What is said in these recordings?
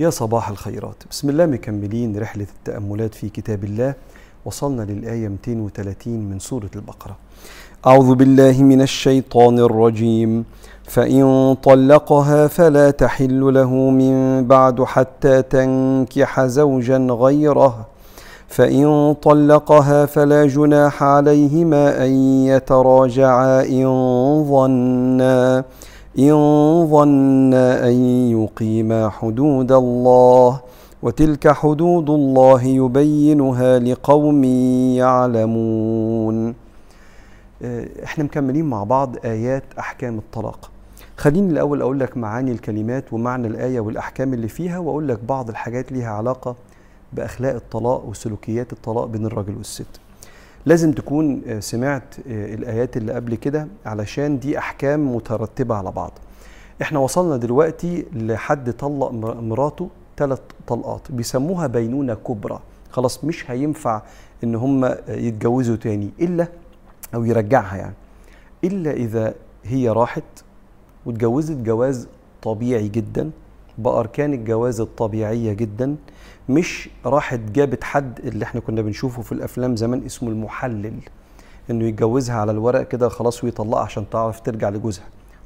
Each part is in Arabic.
يا صباح الخيرات. بسم الله مكملين رحلة التأملات في كتاب الله. وصلنا للآية 230 من سورة البقرة. أعوذ بالله من الشيطان الرجيم. فإن طلقها فلا تحل له من بعد حتى تنكح زوجا غيره. فإن طلقها فلا جناح عليهما أن يتراجعا إن ظنا. إن ظنا أن يقيما حدود الله وتلك حدود الله يبينها لقوم يعلمون. إحنا مكملين مع بعض آيات أحكام الطلاق. خليني الأول أقول لك معاني الكلمات ومعنى الآية والأحكام اللي فيها وأقول لك بعض الحاجات ليها علاقة بأخلاق الطلاق وسلوكيات الطلاق بين الراجل والست. لازم تكون سمعت الآيات اللي قبل كده علشان دي أحكام مترتبة على بعض. إحنا وصلنا دلوقتي لحد طلق مراته ثلاث طلقات بيسموها بينونة كبرى. خلاص مش هينفع إن هم يتجوزوا تاني إلا أو يرجعها يعني. إلا إذا هي راحت واتجوزت جواز طبيعي جدا بأركان الجواز الطبيعية جدا مش راحت جابت حد اللي إحنا كنا بنشوفه في الأفلام زمان اسمه المحلل إنه يتجوزها على الورق كده خلاص ويطلقها عشان تعرف ترجع لجوزها.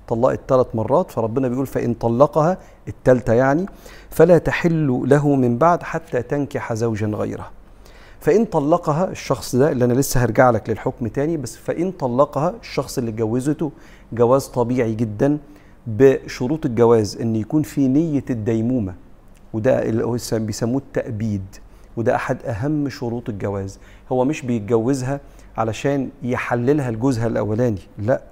طلقت ثلاث مرات فربنا بيقول فإن طلقها الثالثة يعني فلا تحل له من بعد حتى تنكح زوجا غيره. فإن طلقها الشخص ده اللي أنا لسه هرجع لك للحكم تاني بس فإن طلقها الشخص اللي اتجوزته جواز طبيعي جدا بشروط الجواز إن يكون في نية الديمومة وده اللي بيسموه التأبيد وده أحد أهم شروط الجواز. هو مش بيتجوزها علشان يحللها لجوزها الأولاني لأ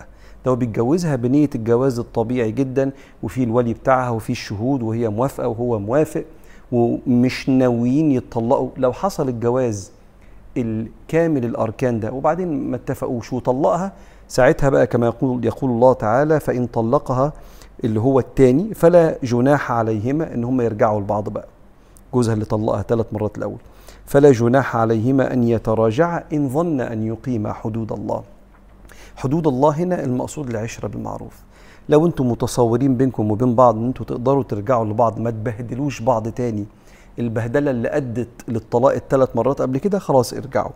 ده هو بيتجوزها بنية الجواز الطبيعي جدا وفي الولي بتاعها وفي الشهود وهي موافقة وهو موافق ومش ناويين يتطلقوا. لو حصل الجواز الكامل الأركان ده وبعدين ما اتفقوش وطلقها ساعتها بقى كما يقول يقول الله تعالى فإن طلقها اللي هو الثاني فلا جناح عليهما إن هم يرجعوا لبعض بقى. جوزها اللي طلقها ثلاث مرات الأول. فلا جناح عليهما أن يتراجعا إن ظن أن يقيما حدود الله. حدود الله هنا المقصود العشرة بالمعروف. لو أنتم متصورين بينكم وبين بعض إن أنتم تقدروا ترجعوا لبعض ما تبهدلوش بعض تاني. البهدلة اللي أدت للطلاق الثلاث مرات قبل كده خلاص ارجعوا.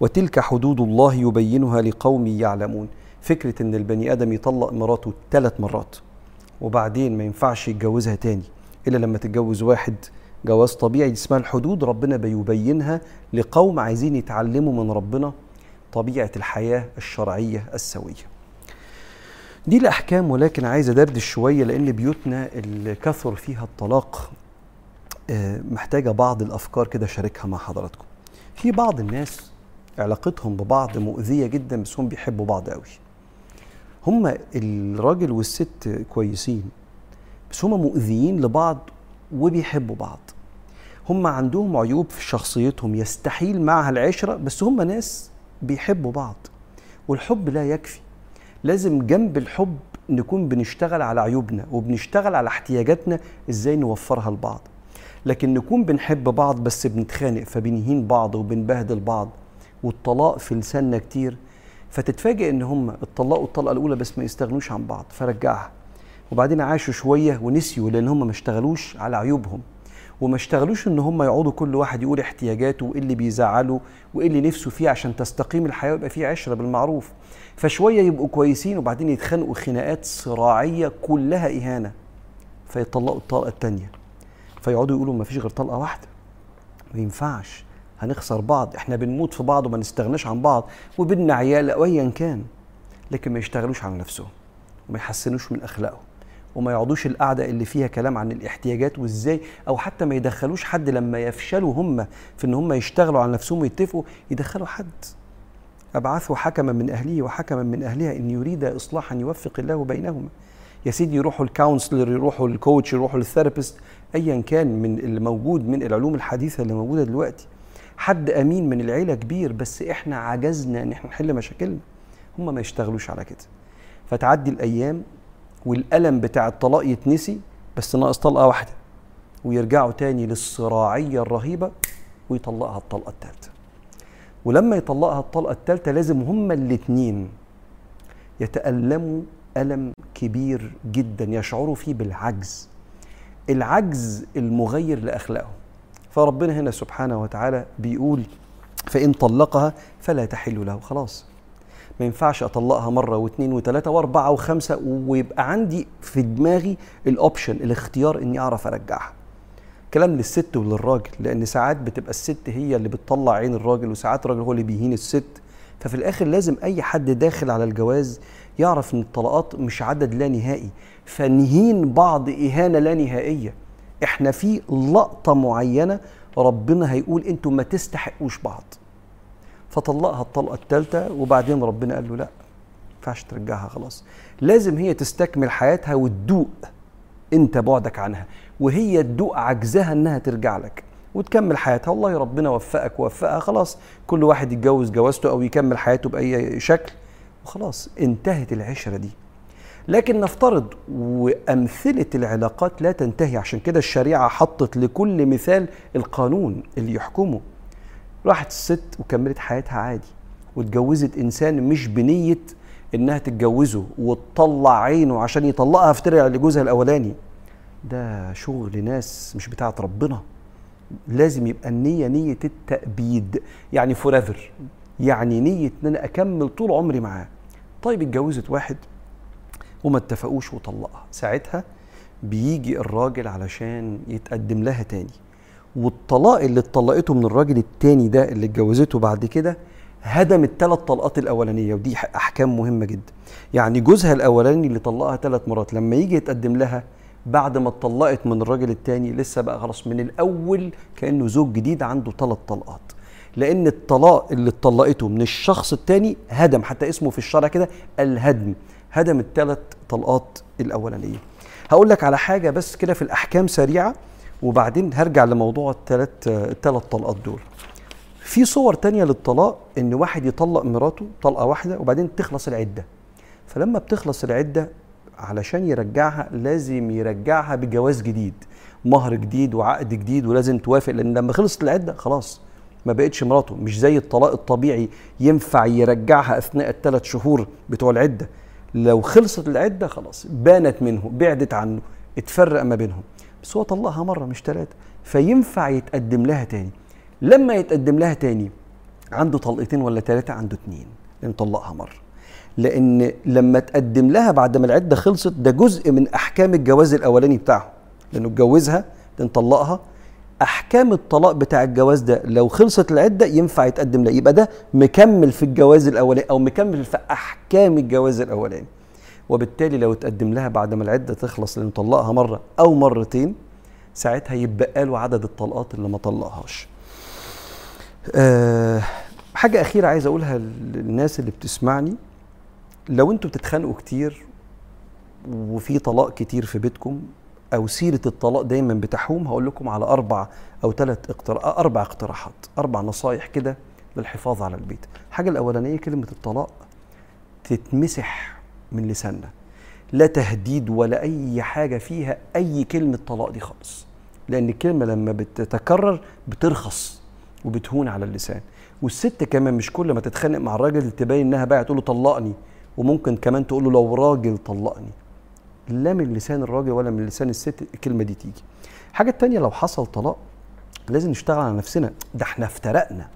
وتلك حدود الله يبينها لقوم يعلمون. فكرة إن البني آدم يطلق مراته ثلاث مرات وبعدين ما ينفعش يتجوزها تاني إلا لما تتجوز واحد جواز طبيعي اسمها الحدود ربنا بيبينها لقوم عايزين يتعلموا من ربنا طبيعة الحياة الشرعية السوية. دي الأحكام ولكن عايز أدردش شوية لأن بيوتنا اللي كثر فيها الطلاق محتاجة بعض الأفكار كده شاركها مع حضراتكم. في بعض الناس علاقتهم ببعض مؤذية جدا بس هم بيحبوا بعض قوي. هم الراجل والست كويسين بس هم مؤذيين لبعض وبيحبوا بعض. هم عندهم عيوب في شخصيتهم يستحيل معها العشرة بس هم ناس بيحبوا بعض. والحب لا يكفي. لازم جنب الحب نكون بنشتغل على عيوبنا وبنشتغل على احتياجاتنا إزاي نوفرها لبعض. لكن نكون بنحب بعض بس بنتخانق فبنهين بعض وبنبهدل بعض والطلاق في لساننا كتير فتتفاجئ إن هم اتطلقوا الطلقه الأولى بس ما يستغنوش عن بعض فرجعها. وبعدين عاشوا شوية ونسيوا لأن هم ما اشتغلوش على عيوبهم. وما اشتغلوش إن هم يقعدوا كل واحد يقول احتياجاته وإيه اللي بيزعله وإيه اللي نفسه فيه عشان تستقيم الحياة ويبقى فيه عشرة بالمعروف. فشوية يبقوا كويسين وبعدين يتخانقوا خناقات صراعية كلها إهانة. فيطلقوا الطلقه الثانية فيقعدوا يقولوا ما فيش غير طلقة واحدة. ما ينفعش. هنخسر بعض. إحنا بنموت في بعض وما نستغناش عن بعض وبيننا عيال أو ايا كان. لكن ما يشتغلوش على نفسهم وما يحسنوش من أخلاقهم وما يقعدوش القعدة اللي فيها كلام عن الاحتياجات وإزاي أو حتى ما يدخلوش حد لما يفشلوا هم في إن هم يشتغلوا على نفسهم ويتفقوا يدخلوا حد. أبعثوا حكما من اهله وحكما من أهلها إن يريد اصلاحا يوفق الله بينهما. يا سيدي يروحوا ال counselor يروحوا ال coach يروحوا ال therapist ايا كان من اللي موجود من العلوم الحديثة اللي موجودة دلوقتي. حد أمين من العيلة كبير بس إحنا عجزنا إن إحنا نحل مشاكلنا. هم ما يشتغلوش على كده. فتعدي الأيام والألم بتاع الطلاق يتنسي بس ناقص طلقة واحدة. ويرجعوا تاني للصراعية الرهيبة ويطلقها الطلقة الثالثه ولما يطلقها الطلقة الثالثه لازم هما الاثنين يتألموا ألم كبير جدا يشعروا فيه بالعجز العجز المغير لاخلاقهم فربنا هنا سبحانه وتعالى بيقول فإن طلقها فلا تحل له. خلاص. ما ينفعش أطلقها مرة واثنين وثلاثة وأربعة وخمسة ويبقى عندي في دماغي الاوبشن الاختيار إني أعرف أرجعها. كلام للست وللراجل لأن ساعات بتبقى الست هي اللي بتطلع عين الراجل وساعات الراجل هو اللي بيهين الست. ففي الآخر لازم أي حد داخل على الجواز يعرف إن الطلاقات مش عدد لا نهائي فنهين بعض إهانة لا نهائية. إحنا في لقطة معينة ربنا هيقول أنتم ما تستحقوش بعض. فطلقها الطلقة الثالثه وبعدين ربنا قال له لا ينفعش ترجعها خلاص. لازم هي تستكمل حياتها وتدوق أنت بعدك عنها وهي تدوق عجزها إنها ترجع لك. وتكمل حياتها. والله ربنا وفقك ووفقها. خلاص كل واحد يتجوز جوازته أو يكمل حياته بأي شكل وخلاص انتهت العشرة دي. لكن نفترض وأمثلة العلاقات لا تنتهي. عشان كده الشريعة حطت لكل مثال القانون اللي يحكمه. راحت الست وكملت حياتها عادي واتجوزت إنسان مش بنية إنها تتجوزه وتطلع عينه عشان يطلقها فترجع لجوزها الأولاني. ده شغل ناس مش بتاعت ربنا. لازم يبقى النية نية التأبيد يعني فوريفر يعني نية إن أنا أكمل طول عمري معاه. طيب اتجوزت واحد وما اتفقوش وطلقها. ساعتها بيجي الراجل علشان يتقدم لها تاني. والطلاق اللي اتطلقته من الراجل التاني ده اللي اتجوزته بعد كده هدم الثلاث طلقات الأولانية ودي أحكام مهمة جدا. يعني جوزها الأولاني اللي طلقها ثلاث مرات لما يجي يتقدم لها بعد ما اتطلقت من الراجل التاني لسه بقى خلاص من الأول كأنه زوج جديد عنده ثلاث طلقات. لأن الطلاق اللي اتطلقته من الشخص التاني هدم حتى اسمه في الشرع كده الهدم هدم الثلاث طلقات الأولانية. هقول لك على حاجة بس كده في الأحكام سريعة وبعدين هرجع لموضوع الثلاث الثلاث طلقات دول. في صور تانية للطلاق إن واحد يطلق مراته طلقة واحدة وبعدين تخلص العدة. فلما بتخلص العدة علشان يرجعها لازم يرجعها بجواز جديد مهر جديد وعقد جديد ولازم توافق لأن لما خلصت العدة خلاص ما بقتش مراته مش زي الطلاق الطبيعي ينفع يرجعها أثناء الثلاث شهور بتوع العدة. لو خلصت العدة خلاص بانت منه بعدت عنه اتفرق ما بينهم. بس هو طلقها مرة مش ثلاثة فينفع يتقدم لها تاني. لما يتقدم لها تاني عنده طلقتين ولا ثلاثة عنده اتنين لأن طلقها مرة. لأن لما تقدم لها بعد ما العدة خلصت ده جزء من أحكام الجواز الأولاني بتاعه. لأنه اتجوزها طلقها أحكام الطلاق بتاع الجواز ده لو خلصت العدة ينفع يتقدم لها. يبقى ده مكمل في الجواز الأولاني أو مكمل في أحكام الجواز الأولاني. وبالتالي لو اتقدم لها بعد ما العدة تخلص لأنه طلقها مرة أو مرتين ساعتها يبقى له عدد الطلقات اللي ما طلقهاش. أه حاجة أخيرة عايز أقولها للناس اللي بتسمعني. لو أنتوا بتتخانقوا كتير وفي طلاق كتير في بيتكم أو سيرة الطلاق دايما بتحوم هقول لكم على أربع أو ثلاث اقتراح أربع اقتراحات أربع نصايح كده للحفاظ على البيت. الحاجة الأولانية كلمة الطلاق تتمسح من لساننا. لا تهديد ولا أي حاجة فيها أي كلمة طلاق دي خالص. لأن الكلمة لما بتتكرر بترخص وبتهون على اللسان. والست كمان مش كل ما تتخانق مع الراجل تبين إنها بقى تقول له طلقني. وممكن كمان تقول له لو راجل طلقني. لا من لسان الراجل ولا من لسان الست الكلمة دي تيجي. الحاجة التانية لو حصل طلاق لازم نشتغل على نفسنا. ده إحنا افترقنا.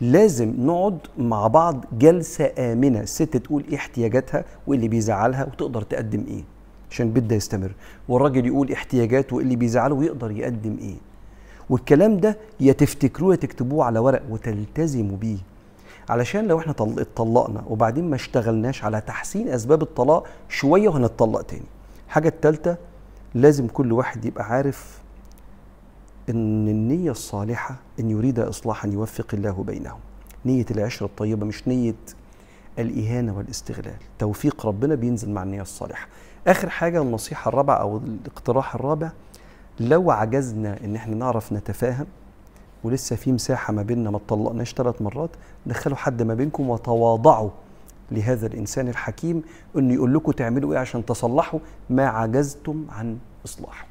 لازم نقعد مع بعض جلسة آمنة. الست تقول إيه احتياجاتها وإيه اللي بيزعلها وتقدر تقدم إيه. عشان البيت ده يستمر. والراجل يقول احتياجاته وإيه اللي بيزعله ويقدر يقدم إيه. والكلام ده يا تفتكروه يا تكتبوه على ورق وتلتزموا بيه. علشان لو إحنا اتطلقنا وبعدين ما اشتغلناش على تحسين أسباب الطلاق شوية وهنتطلق تاني. الحاجة الثالثه لازم كل واحد يبقى عارف إن النية الصالحة إن يريد اصلاحا يوفق الله بينهم. نية العشرة الطيبة مش نية الإهانة والاستغلال. توفيق ربنا بينزل مع النية الصالحة. آخر حاجة النصيحة الرابعة أو الاقتراح الرابع لو عجزنا إن إحنا نعرف نتفاهم ولسه في مساحة ما بيننا ما اتطلقناش ثلاث مرات دخلوا حد ما بينكم وتواضعوا لهذا الإنسان الحكيم إنه يقول لكم تعملوا إيه عشان تصلحوا ما عجزتم عن إصلاحه.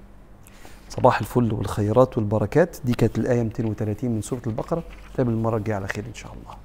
صباح الفل والخيرات والبركات دي كانت الآية 230 من سورة البقرة نتقابل المرة الجاية على خير إن شاء الله.